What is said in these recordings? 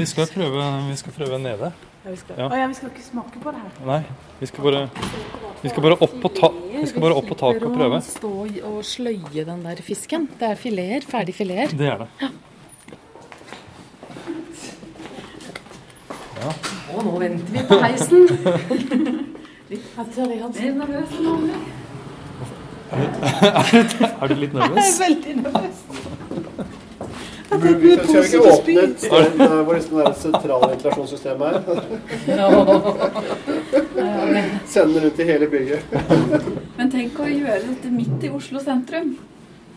Vi skal prøve, vi skal prøve nede. Ja, vi skal. Ja. Å ja, vi skal ikke smake på det her. Nei, vi skal bare, vi skal bare opp på, ta, vi skal bare opp på taket og prøve. Stå og sløye den der fisken. Det er fileter. Ferdig fileter. Det er det. Og nå venter vi på heisen. Mer nervøs enn vanlig. Er du litt nervøs? Jeg er Veldig nervøs. Skal vi ikke åpne et sted hvor liksom det sentrale ventilasjonssystemet er? Sende rundt i hele bygget. Men tenk å gjøre dette midt i Oslo sentrum.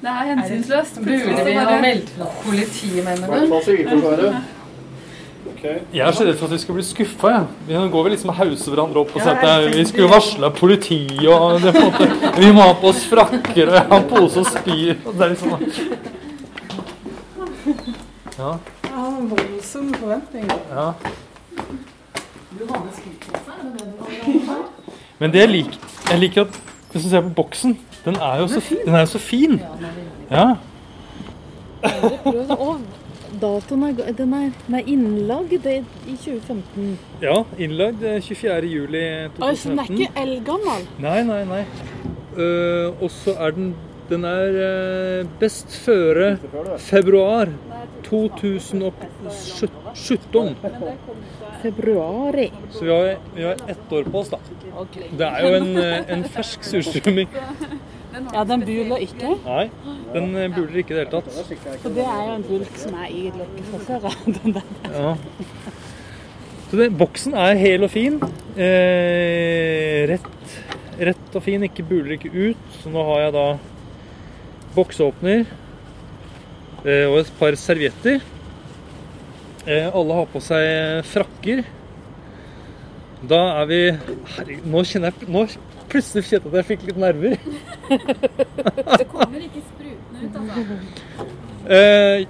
Det er hensynsløst. Burde vi ha meldt fra politiet, I mener hvert du? fall Sivilforsvaret. Ok. Jeg er så redd for at vi skal bli skuffa. Ja. Vi går vel liksom og hauser hverandre opp og Ja, sier at vi skulle varsla politiet og det, på en måte, Vi må ha på oss frakker og jeg har en pose og spyr. Og det er liksom Ja. Jeg har en voldsom forventning. ja. Men det jeg liker, jeg liker at Hvis du ser på boksen, den er jo så, den er jo så fin. Ja. Og datoen er, den er, den er innlagd i 2015. ja innlagd eh, 24. juli Oi, så den er 2015. ikke eldgammel. Nei, nei, nei. Uh, og så er den Den er eh, best føre februar 2017. Februari. Så vi har, vi har ett år på oss, da. Det er jo en, eh, en fersk surstrømming. Ja, den buler ikke. Nei, den eh, buler ikke i det hele tatt. For det er jo en bulk som er i lokket fra før. Ja. Så det, boksen er hel og fin. Eh, rett, rett og fin, ikke buler ikke ut. Så nå har jeg da boksåpner eh, og et par servietter. Eh, alle har på seg frakker. Da er vi Herregud, nå kjenner jeg Nå plutselig kjente jeg at jeg fikk litt nerver. Det kommer ikke sprutende ut, altså. Eh,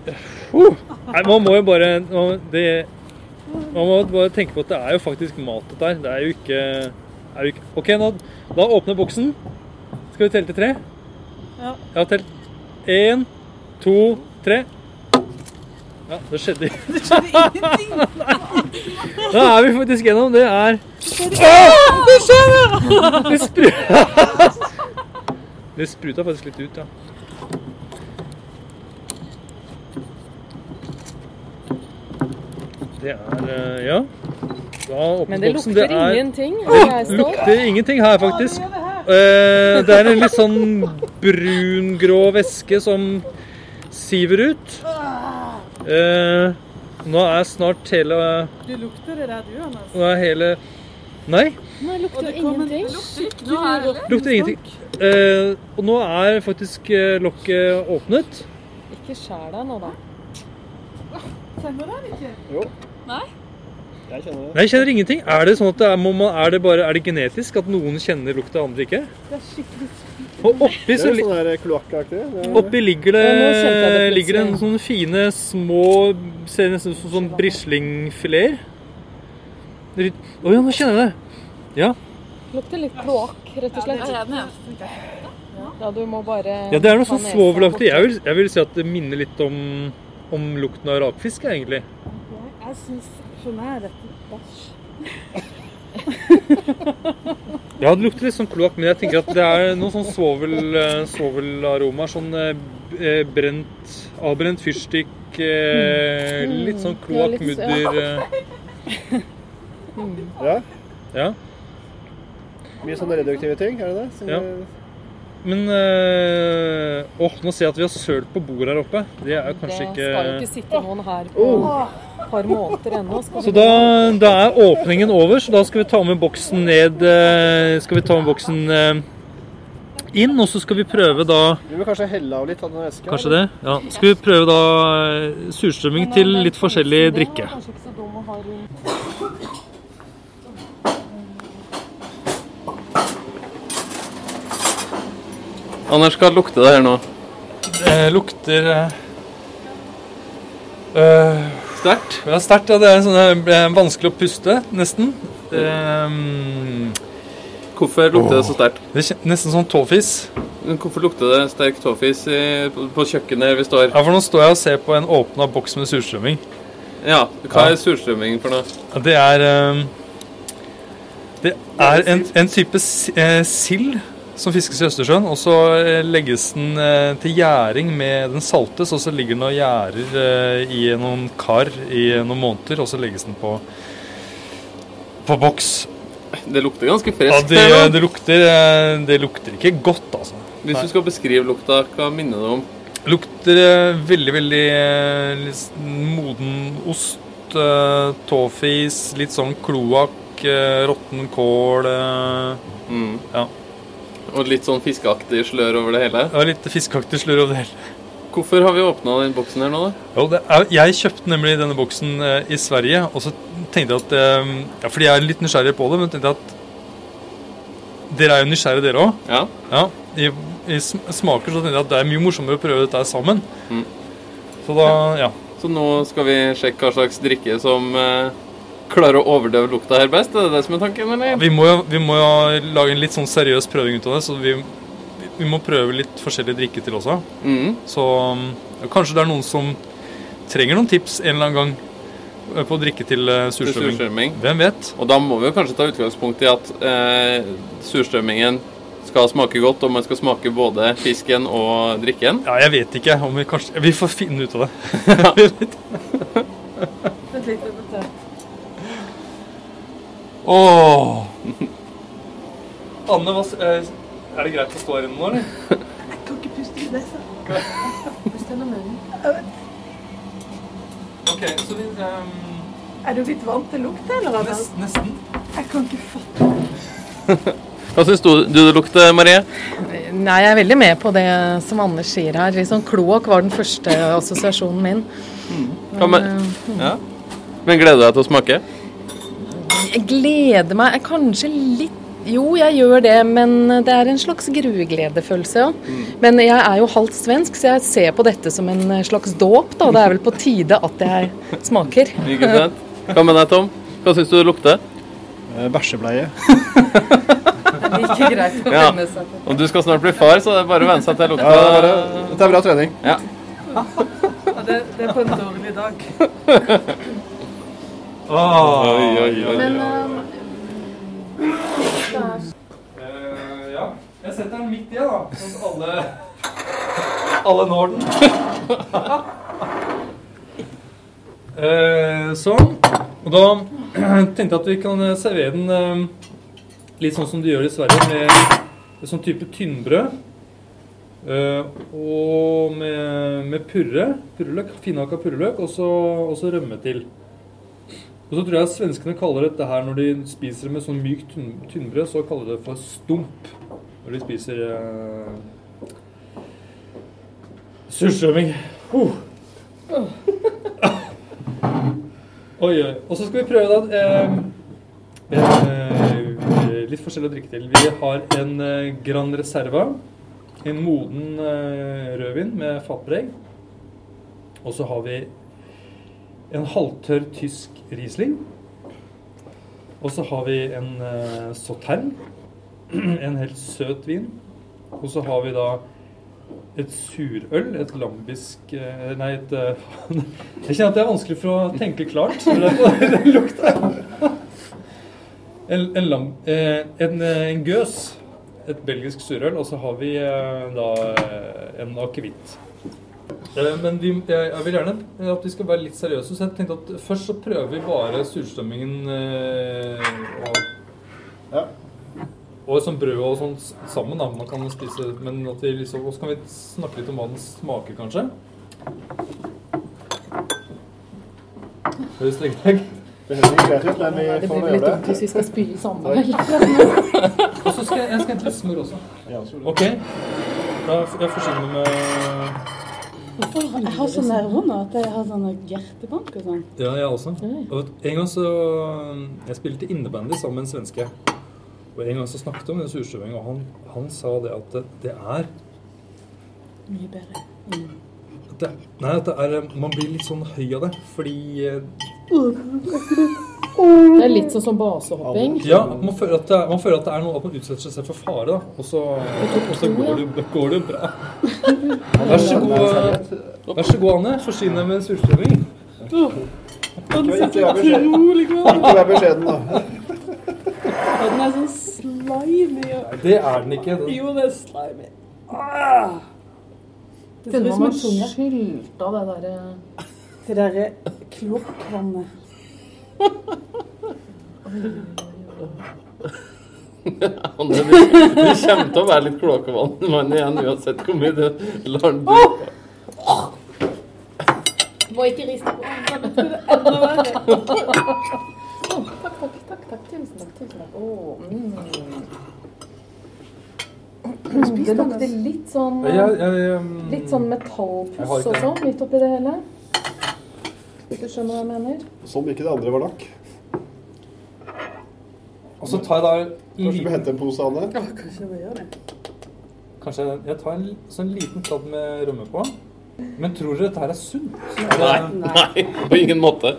uh, nei, man må jo bare det, man må bare tenke på at det er jo faktisk mat dette her. Det er jo ikke, er jo ikke OK, nå, da åpner boksen. Skal vi telle til tre? Ja. Jeg har telt én, to, tre. Ja, det skjedde Det skjedde ingenting. Da er vi faktisk gjennom. Det er Det skjer! Det spruta Det spruta faktisk litt ut, ja. Det er eh, Ja. Da åpner Men det boksen. lukter er, ingenting. hvor jeg Det står. lukter ingenting her, faktisk. Eh, det er en litt sånn brungrå væske som siver ut. Eh, nå er snart hele Du lukter det der, du, Anders. Nå er hele Nei, Nå lukter det ingenting. skikkelig lukter ingenting. Eh, og nå er faktisk eh, lokket åpnet. Ikke skjær deg nå, da. Kjenner du den ikke? Jo. Nei? Jeg kjenner det. Nei, jeg kjenner ingenting. Er det sånn at det er, må man, er det bare er det genetisk at noen kjenner lukta, andre ikke? Det er skikkelig Og oppi, Det så, er sånn. Det er- oppi ligger det, Ja, det ligger det en sånn sånne fine, små Ser nesten ut som sånn brislingfileter. Å oh, ja, nå kjenner jeg det. Ja. Lukter litt kloakk, rett og slett. Ja, du må bare ja, det er noe sånn svovelaktig. Jeg vil, jeg vil si at det minner litt om, om lukten av rakfisk, egentlig. Jeg syns for meg er dette bæsj. Ja, det lukter litt sånn kloakk, men jeg tenker at det er noen sånn svovel, eh, svovelaromaer. Sånn eh, eh, brent, avbrent fyrstikk, eh, litt sånn Ja, litt- kloakkmudder Ja. Ja. Mye sånne reduktive ting, er det det? Som Ja. Men øh, Åh, nå ser jeg at vi har søl på bordet her oppe. Det er jo Det kanskje skal jo ikke ikke sitte noen her på et par måneder ennå. Så da, da er åpningen over, så da skal vi ta med boksen ned eh, Skal vi ta med boksen eh, inn, og så skal vi prøve da Vi må kanskje helle av litt av den væska. Kanskje det? Ja. Skal vi prøve da surstrømming til litt forskjellig drikke. Kanskje ikke så dum å ha rundt. Anders, hva lukter det her nå? Det lukter eh, øh, Sterkt? Ja, sterkt. Ja, det er sånn eh, vanskelig å puste, nesten. Um, Hvorfor lukter det så sterkt? det er nesten sånn tåfis. Hvorfor lukter det sterk tåfis på kjøkkenet vi står? Ja, for nå står jeg og ser på en åpna boks med surstrømming. Ja, hva er surstrømming for noe? Det er um, Det er en, en type eh, sild som fiskes i Østersjøen, og så eh, legges den eh, til gjæring med Den saltes, og så ligger den og gjærer eh, i noen kar i noen måneder, og så legges den på på boks. Det lukter ganske Ja, det, det, lukter, det lukter ikke godt, altså. Hvis du skal beskrive lukta, hva minner det om? Lukter veldig, veldig moden ost, tåfis, litt sånn kloakk, råtten kål Mm. Ja. Og litt sånn fiskeaktig slør over det hele. ja, Litt fiskeaktig slør over det hele. Hvorfor har vi åpna den boksen her nå, da? Jo, det jeg kjøpte nemlig denne boksen eh, i Sverige, og så tenkte jeg at eh, Ja, fordi jeg er litt nysgjerrig på det, men tenkte jeg at Dere er jo nysgjerrige, dere òg. Ja. Ja, i, I smaker så tenkte jeg at det er mye morsommere å prøve dette sammen. Mm. Så da, ja. Så nå skal vi sjekke hva slags drikke som eh, klarer å overdøve lukta her best. Er det det som er tanken, eller? Vi må, jo, vi må jo lage en litt sånn seriøs prøving ut av det, så vi, vi må prøve litt forskjellige drikke til også. Mm. Så ja, kanskje det er noen som trenger noen tips en eller annen gang eh, på å drikke til uh, surstrømming. Hvem vet? Og da må vi jo kanskje ta utgangspunkt i at eh, surstrømmingen skal smake godt, og man skal smake både fisken og drikken. Ja, jeg vet ikke om vi kanskje Vi får finne ut av det. Vent litt, vent litt. Åh! Anne, hva, eh, er det greit å stå her inne nå, eller? Jeg kan ikke puste i nesa. Pust gjennom munnen. Ok, så vi um, Er du litt vant til lukt, eller? Nest, Nesten. Jeg kan ikke fatte Hva syns du, du det lukter, Marie? Nei, jeg er veldig med på det som Anders sier her. Liksom Kloakk var den første assosiasjonen min. Mm. Men, ja, Men, ja. Men gleder du deg til å smake? Eh, jeg gleder meg jeg kanskje litt Jo, jeg gjør det, men det er en slags gruegledefølelse, ja. Men jeg er jo halvt svensk, så jeg ser på dette som en slags dåp, da. Det er vel på tide at jeg smaker. Ikke sant? Hva med deg, Tom? Hva syns du det lukter? Eh, Bæsjebleie. Det er like greit å vende venne seg til. Og du skal snart bli far, så det er bare å venne seg til Ja, det er lukta. bare, dette er bra trening. Ja. det, det er på en dårlig dag. Oi, oi, oi. Men eh, Eh, ja. Jeg setter den midt i, da, sånn at alle alle når den. Eh, sånn. Og da tenkte jeg at vi kan servere den litt sånn som de gjør i Sverige, med en sånn type tynnbrød. Uh, og med, med purre. Purreløk, Finhakka purreløk, og så og så rømme til. Og så tror jeg svenskene kaller dette her når de spiser med sånn mykt tynn, tynnbrød, så kaller de det for stump. Når de spiser uh, surstrømming. Uh. oi, oi. Og så skal vi prøve da eh, eh, litt forskjellig å drikke til. Vi har en eh, Gran Reserva. En moden eh, rødvin med fatpreg. Og så har vi en halvtørr tysk Riesling. Og så har vi en uh, Sautern. En helt søt vin. Og så har vi da et surøl, et lambisk eh, Nei, et eh, Jeg kjenner at det er vanskelig for å tenke klart. Den lukta. En, en, lam, eh, en, eh, en gøs, et belgisk surøl, og så har vi eh, da eh, en akevitt. Eh, Men vi, jeg, jeg vil gjerne at vi skal være litt seriøse, så jeg tenkte at først så prøver vi bare surstrømmingen eh, og, Ja. og sånn brød og sånn sammen. da, man kan spise, Men at vi liksom, også kan vi snakke litt om hva den smaker, kanskje. Høres det greit? Det høres ikke greit ut, men vi Det får blir litt gjøre dumt det. hvis vi skal spy sammen. Og så skal jeg, jeg skal hente litt smør også. Ja, OK. Da jeg forsyner med Jeg har så nerver nå at jeg har sånne hjertebank og sånn. Ja, jeg også. Og en gang så Jeg spilte innebandy sammen med en svenske. Og en gang så snakket vi om den surstrømmingen, og han, han sa det at det, det er Mye bedre. at det, Nei, at det er Man blir litt sånn høy av det, fordi eh, Det er litt sånn som basehopping. Ja, man føler at det, er- man føler at det er noe at man utsetter seg for fare, da. Og så, og så går, det, går det bra. Vær så god, vær så god Anne. Forsyn deg med surstrømming. Og den Ikke vær beskjeden. vær beskjeden, da. Den er sånn slimy. Det er den ikke. Den, Jo, det er slimy. Ah. Det ser ut som man en skylt av det derre Det derre kloakkvannet. Anne, du, du kommer til å være litt kloakkvann igjen uansett hvor mye du lar den drikke. Må ikke riste på. Takk, takk, takk, takk. Tusen takk. tusen takk. Oh, mm. Det lukter litt sånn jeg, jeg, um, Litt sånn metallpuss og sånn midt oppi det hele. Hvis du skjønner hva jeg mener? Som ikke det andre var lakk. Og så tar jeg da en Kanskje vi hente henter en pose, Anne? Ja, Kanskje vi gjør det. kanskje jeg tar en sånn liten kladd med rømme på. Men tror dere dette her er sunt? Nei, nei, på ingen måte.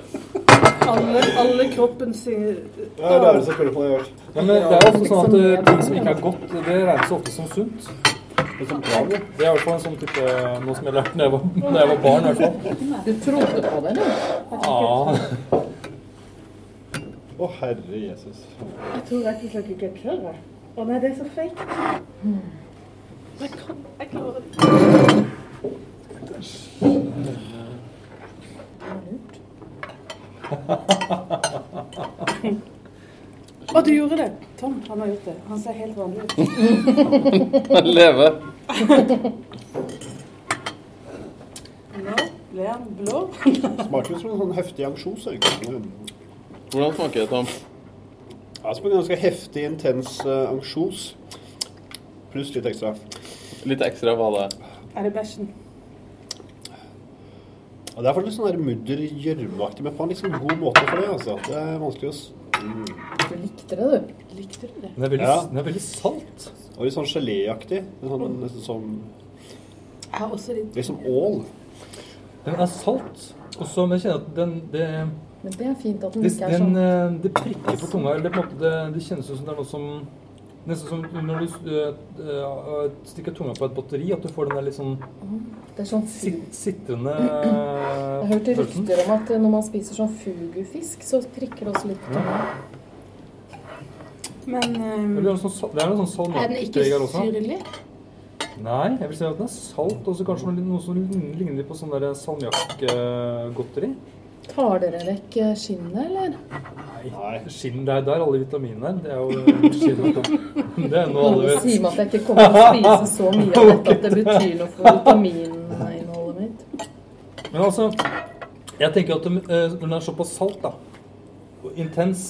Alle, alle kroppen sier Ja, det er det selvfølgelig på det. Ja, men det er jo ofte sånn at eh, ting som ikke er godt, det regnes ofte som sunt. Det er. Det er i hvert fall en sånn type noe som jeg lærte da jeg var, da jeg var barn. i hvert fall. Du trodde på det, du? Ja. Å, herre Jesus. Jeg tror rett og slett ikke jeg det. Å nei, det er så feigt. Jeg kan Jeg klarer det. Å, du gjorde det. Tom, han har gjort det. Han ser helt vanlig ut. Han lever. Nå ble han blå. Smaker som en sånn heftig ansjos. Hvordan smaker det, Tom? Ja, som en ganske heftig, intens uh, ansjos. Pluss litt ekstra. Litt ekstra hva det er. Det bæsjen? Og det er faktisk sånn der mudder gjørmeaktig, men på en litt sånn god måte for det. altså. Det er vanskelig å s... Mm. Du likte det, du. Likte du det? Den er veldig, Ja. den er veldig salt. Og litt sånn geléaktig. Sånn, Sånn, nesten som, Jeg litt litt som ål. Den er salt. Og så, men jeg kjenner at den det, Men det er fint at den ikke er sånn Den, det prikker på tunga. Eller på en måte det, det kjennes ut som det er noe som Nesten som når du eh, eh, stikker tunga på et batteri, at du får den der litt sånn Det er sånn sit, sitrende Jeg hørte rykter om at når man spiser sånn fugufisk, så prikker det også litt på tunga. Men Eller um, sånn, det er noe sånn er den ikke syrlig? Nei, jeg vil si at den er salt, og så kanskje noe, som ligner litt på sånn salmiakkgodteri. Tar dere vekk skinnet, eller? Nei. Skinn, det er der alle vitaminene er. Det er jo skinnet. Det er noe alle vet. sier meg at jeg ikke kommer til å spise så mye av dette at det betyr noe for vitamininnholdet mitt. Men altså, jeg tenker at eh, når den er såpass salt, da, og intens,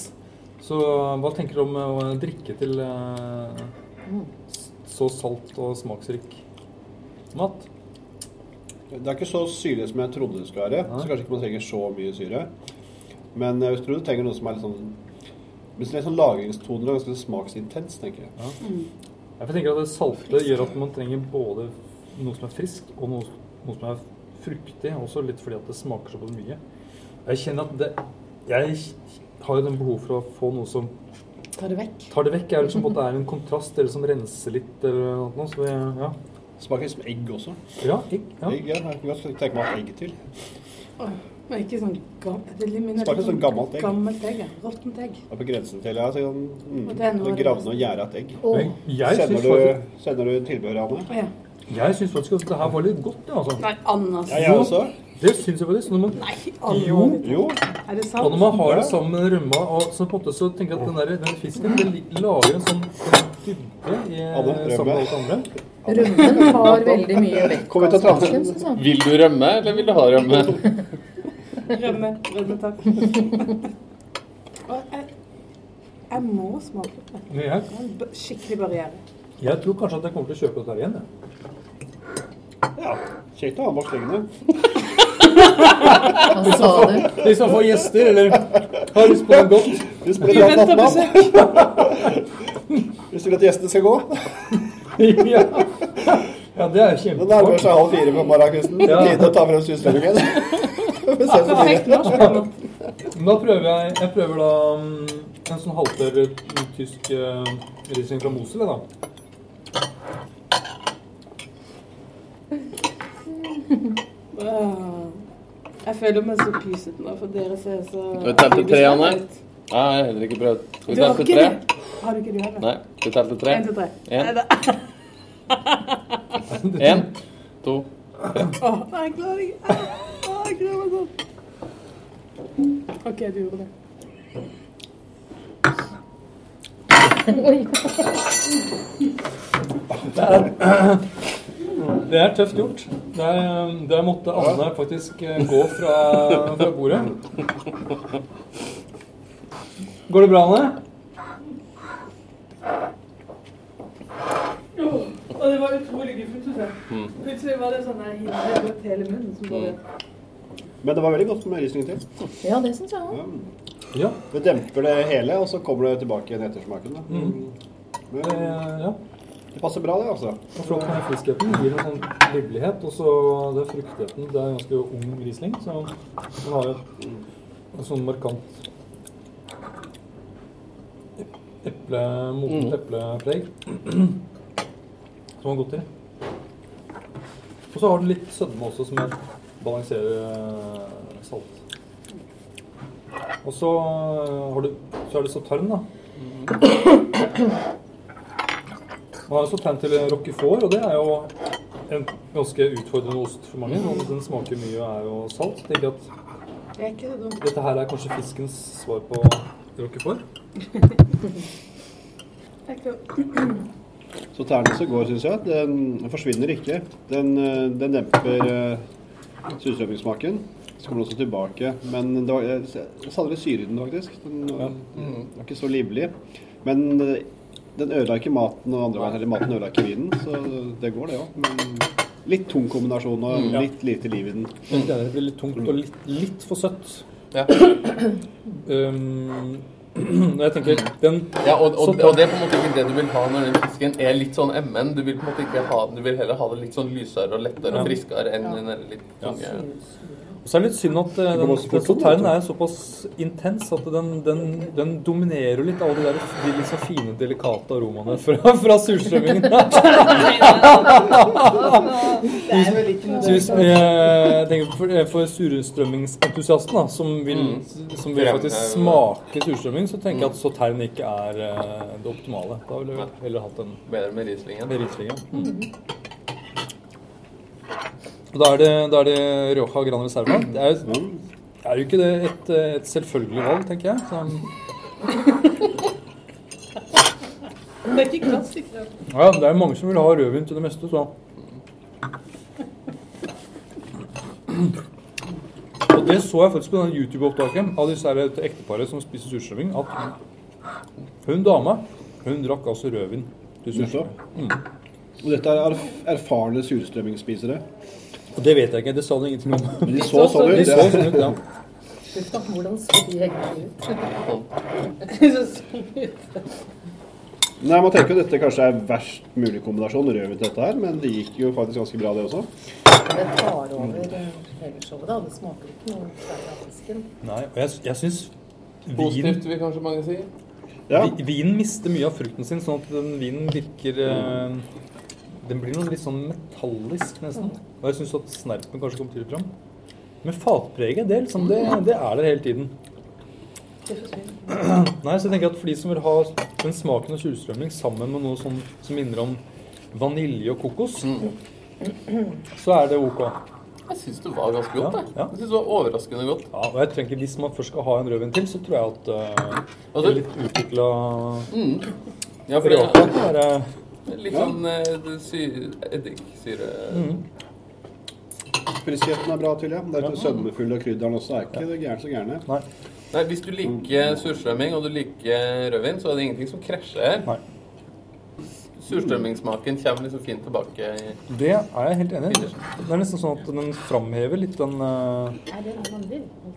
så hva tenker du om eh, å drikke til eh, så salt og smaksrik mat? Det er ikke så syrlig som jeg trodde det skulle være. Ja. Så kanskje ikke man trenger så mye syre. Men jeg tror du trenger noe som er litt sånn Hvis det er sånn lagringstoner og ganske smaksintens, tenker jeg. Jeg tenker at det salte gjør at man trenger både noe som er friskt, og noe, noe som er fruktig. Også litt fordi at det smaker såpass mye. Jeg kjenner at det Jeg har jo den behov for å få noe som Tar det vekk. tar det vekk. Eller som på en er en kontrast, eller som renser litt, eller noe. Så ja. Smaker som egg også. Ja, egg. Ja. Egg, ja, jeg kan godt tenke meg å ha egg til. Men ikke sånn gammelt Det Smaker som sånn gammelt egg. Gammelt egg, ja. Råttent egg. Det er på grensen til ja, sånn, mm, Og gravne og gjære et egg. Syns Sender faktisk, du, sender du tilbehør, Anne? Å ja. jeg syns faktisk at det her var litt godt, ja, altså. Nei, Anders. Ja, jeg også. Det syns jeg faktisk. Når man, Nei, Anne. Jo. Jo. Er det og sant? når man har det sammen med rømma, og så på en måte så tenker jeg at den, der, den fisken den lager en sånn en dybde i, sammen med alt andre. Rømmen har veldig mye vekk syns jeg. Vil du rømme, eller vil du ha rømme? Rømme. Rømme, takk. Og jeg, jeg må smake på det. Det er en skikkelig barriere. jeg tror kanskje at jeg kommer til å kjøpe dette igjen. Jeg. Ja. Kjekt å ha bak stengene. Hva sa du? De som får gjester, eller har lyst på noe godt. Vi venter besøk. Hvis du vil at gjestene skal gå. ja. ja, det er jo Det nærmer seg halv fire på morgenkvisten. Ja. Tide å ta frem. Men Da prøver jeg, jeg prøver da mm, en sånn halvtørr eh, tysk uh, Riesling fra Mosel, da. Jeg føler meg så pysete nå, for dere ser så Du telte tre, Anne? Nei, jeg har heller ikke prøvd. Skal vi telle til tre? Det? Har du ikke du heller? Nei, Du telte tre? To, tre. Da. En, to nei, jeg klarer ikke. Jeg gruer meg sånn. OK, du gjorde det. Det er tøft gjort. Der, der måtte Anne faktisk eh, gå fra, fra bordet. Går det bra, Anne? Og det var utrolig guffent, syns jeg. Mm. Plutselig var det sånn hinder rundt hele munnen som bare Men det var veldig godt med Riesling til. Ja, det syns jeg òg. Ja. Ja. Det demper det hele, og så kommer det tilbake igjen ettersmaken. Da. Men Eh, ja. det passer bra, det, altså. Og Flokken med friskheten gir en sånn livlighet. Og så det er fruktigheten. Det er en ganske ung Riesling, så den har jo en sånn markant eple, modent Mm. eplepreg. Som var godt i. Og så har den litt sødme også, som jeg balanserer eh, salt. Og så, eh, har du, så er det sautern, da. Man har sautern til roquefort, og det er jo en ganske utfordrende ost for mange. og Den smaker mye og er jo salt. Tenker at dette her er kanskje fiskens svar på roquefort. Så tærne som går, syns jeg, den forsvinner ikke. Den, eh, den demper uh, surstrømmingssmaken. Så kommer den også tilbake. Men det var, jeg, savner syre i den, faktisk. Den Ja. mm, var ikke så livlig. Men eh, den ødela ikke maten, og andre veien heller maten ødela ikke vinen. Så det går, det òg. Men litt tung kombinasjon og Mm, ja. litt lite liv i den. Er Det blir litt tungt og litt, litt for søtt. Ja. Um, jeg tenker den Ja, og, og, og det er på en måte ikke det du vil ha når den fisken er litt sånn MN. Du vil på en måte ikke ha Du vil heller ha det litt sånn lysere og lettere og friskere enn den litt tunge så er det litt synd at den, den, den fort, er såpass intens at den, den, den dominerer litt alle de der de så fine, delikate aromaene fra, fra surstrømmingen. Er vi eh, tenker for, eh, for surstrømmingsentusiasten da, som vil, Mm. som vil faktisk smake surstrømming, så tenker jeg at sautern ikke er eh, det optimale. Da ville jeg heller hatt en bedre med Rieslingen. med Rieslingen. Mm. Da er det, da er det Rioja Gran Reserva. Det er, er jo ikke det et, et selvfølgelig valg, tenker jeg. Så, Det er ikke klassisk. ja, det er mange som vil ha rødvin til det meste, så Og det så jeg faktisk på den YouTube-opptaket av disse her et ekteparet som spiser surstrømming, at hun dama, hun drakk altså rødvin til surstrømming. Og dette er erfarne surstrømmingsspisere. Og det vet jeg ikke, det sa de ingenting om. De så sånn ut. De så sånn ut, ja. Hvordan så de egentlig ut? Nei, Man tenker jo dette kanskje er verst mulig kombinasjon, rødvin dette her, men det gikk jo faktisk ganske bra, det også. Det tar over eh, hele showet, da. Det smaker ikke noe særlig av fisken. Nei, og jeg, jeg syns vin, Positivt, vil kanskje mange si. Ja. vinen mister mye av frukten sin, sånn at den vinen virker eh, Den blir noe litt sånn metallisk, nesten. Og jeg syns at snerpen kanskje kommer tidlig fram. Men fatpreget, det, liksom, det, det er der hele tiden. Nei, så jeg tenker at For de som vil ha den smaken av surstrømming sammen med noe som, som minner om vanilje og kokos, så er det ok. Jeg syns det var ganske godt. Ja, ja. Jeg synes det var overraskende godt. Ja, og jeg tenker Hvis man først skal ha en rødvin til, så tror jeg at uh, Altså- litt utvikla Mm. Ja, for det litt sånn eh, det eddiksyre mm. Friskheten er bra til, ja. Det er ikke sødmefull, av krydderen også er ikke gærent så gærne. Nei. Nei, hvis du liker surstrømming og du liker rødvin, så er det ingenting som krasjer her. Nei. Surstrømmingssmaken kommer liksom fint tilbake. i- Det er jeg helt enig i. Det er nesten sånn at den framhever litt den, eh,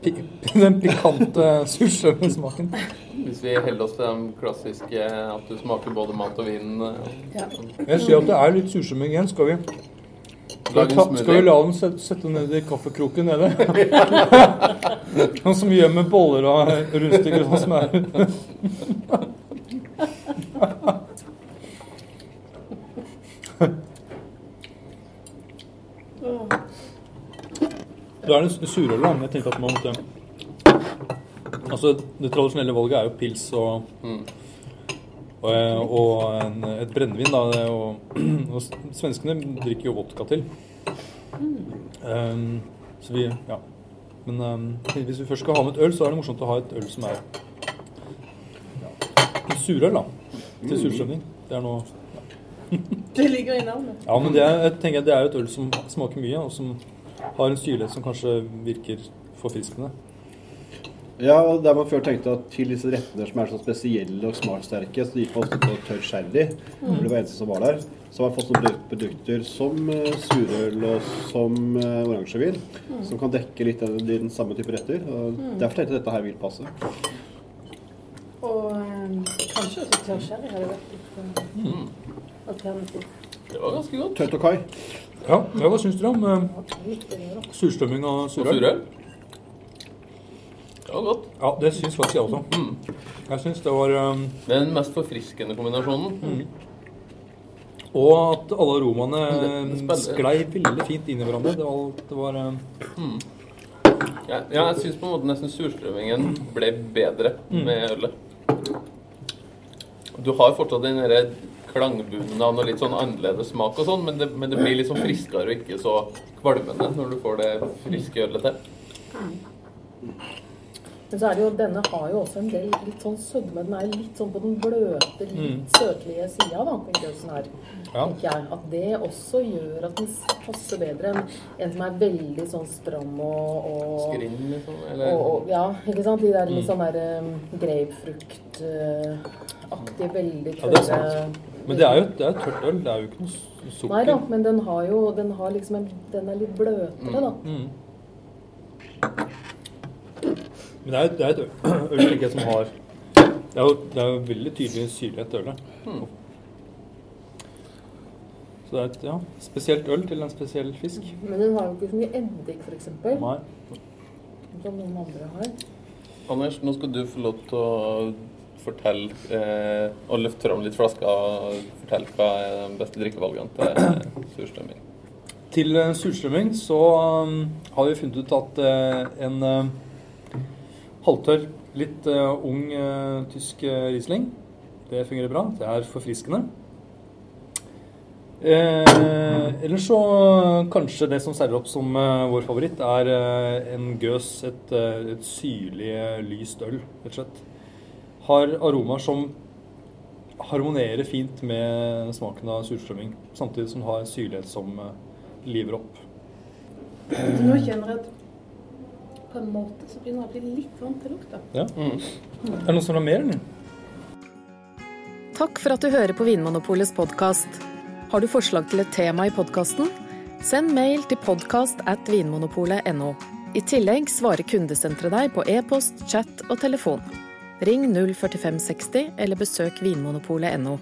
pi den pikante surstrømmingssmaken. Hvis vi holder oss til den klassiske at du smaker både mat og vin. Ja. Jeg ser at det er litt surstrømming igjen. Skal vi, skal vi, la dem sette, sette ned i kaffekroken nede? Sånn som gjemmer boller og rundstykker og sånn som er Da er det surøl, da. Jeg tenkte at man måtte Altså, det tradisjonelle valget er jo pils og Mm. og, og en, et brennevin, da. Og, og svenskene drikker jo vodka til. Um, så vi Ja. Men um, hvis vi først skal ha med et øl, så er det morsomt å ha et øl som er ja, en surøl, da. Til surstrømning. Det er noe Det ligger i navnet. Ja, men det er, jeg tenker det er jo et øl som smaker mye, og som har en syrlighet som kanskje virker forfriskende. Ja, og der man før tenkte at til disse rettene som er så spesielle og smakssterke, så gikk man ofte på tørr sherry. For det var eneste som var der. Så har man fått noen produkter som uh, surøl og som uh, oransjevin, som kan dekke litt av den samme type retter. Og Derfor tenkte jeg at dette her vil passe. Og eh, kanskje også tørr sherry hadde vært litt eh, alternativ. Det var ganske godt. Tørt og kai. Ja, ja hva syns dere om da. surstrømming og surøl? var godt. Ja, det syns faktisk jeg også. Jeg syns det var um, Det er den mest forfriskende kombinasjonen. Og at alle aromaene det sklei veldig fint inn i hverandre. Det var, det var um, Ja, ja, jeg syns på en måte nesten surstrømmingen ble bedre med ølet. Du har fortsatt den derre klangbunnen og litt sånn annerledes smak og sånn, men men det blir litt sånn friskere og ikke så kvalmende når du får det friske ølet til. Men så er det jo, denne har jo også en del litt sånn sødme. Den er litt sånn på den bløte, litt søtlige sida, da. tenker jeg sånn her. Ja. tenker jeg. At det også gjør at den passer bedre enn en som er veldig sånn stram og, og Skrinn, liksom. Eller og, ja, ikke sant? De der litt sånn der um, grapefruktaktige, veldig Ja, det er tørre Men det er jo det er tørt øl. Det er jo ikke noe sukker. Nei da, men den har jo den har liksom en, Den er litt bløtere, da. Mm. Men det er, det er et øl, tenker jeg, som har Det er jo, det er jo veldig tydelig syrlighet i ølet. Så det er et ja, spesielt øl til en spesiell fisk. Men den har jo ikke så mye eddik, f.eks. Som noen andre har. Anders, nå skal du få lov til å fortelle eh, og løfte fram litt flasker og fortelle hva er de beste drikkevalgene til surstrømming. Til eh, surstrømming så um, har vi funnet ut at eh, en eh, halvtørr, litt ung tysk Riesling, det fungerer bra. Det er forfriskende. Eh, ellers så kanskje det som seiler opp som eh, vår favoritt, er eh, en gøs, et, et syrlig, lyst øl, rett og slett. Har aromaer som harmonerer fint med smaken av surstrømming, samtidig som har en syrlighet som eh, liver opp. Nå kjenner jeg at på en måte så begynner jeg å bli litt vant til lukta. Ja. Er det noen som vil ha mer, eller? Takk for at du hører på Vinmonopolets podkast. Har du forslag til et tema i podkasten? Send mail til podkast at vinmonopolet.no. I tillegg svarer kundesenteret deg på e-post, chat og telefon. Ring 04560 eller besøk vinmonopolet.no.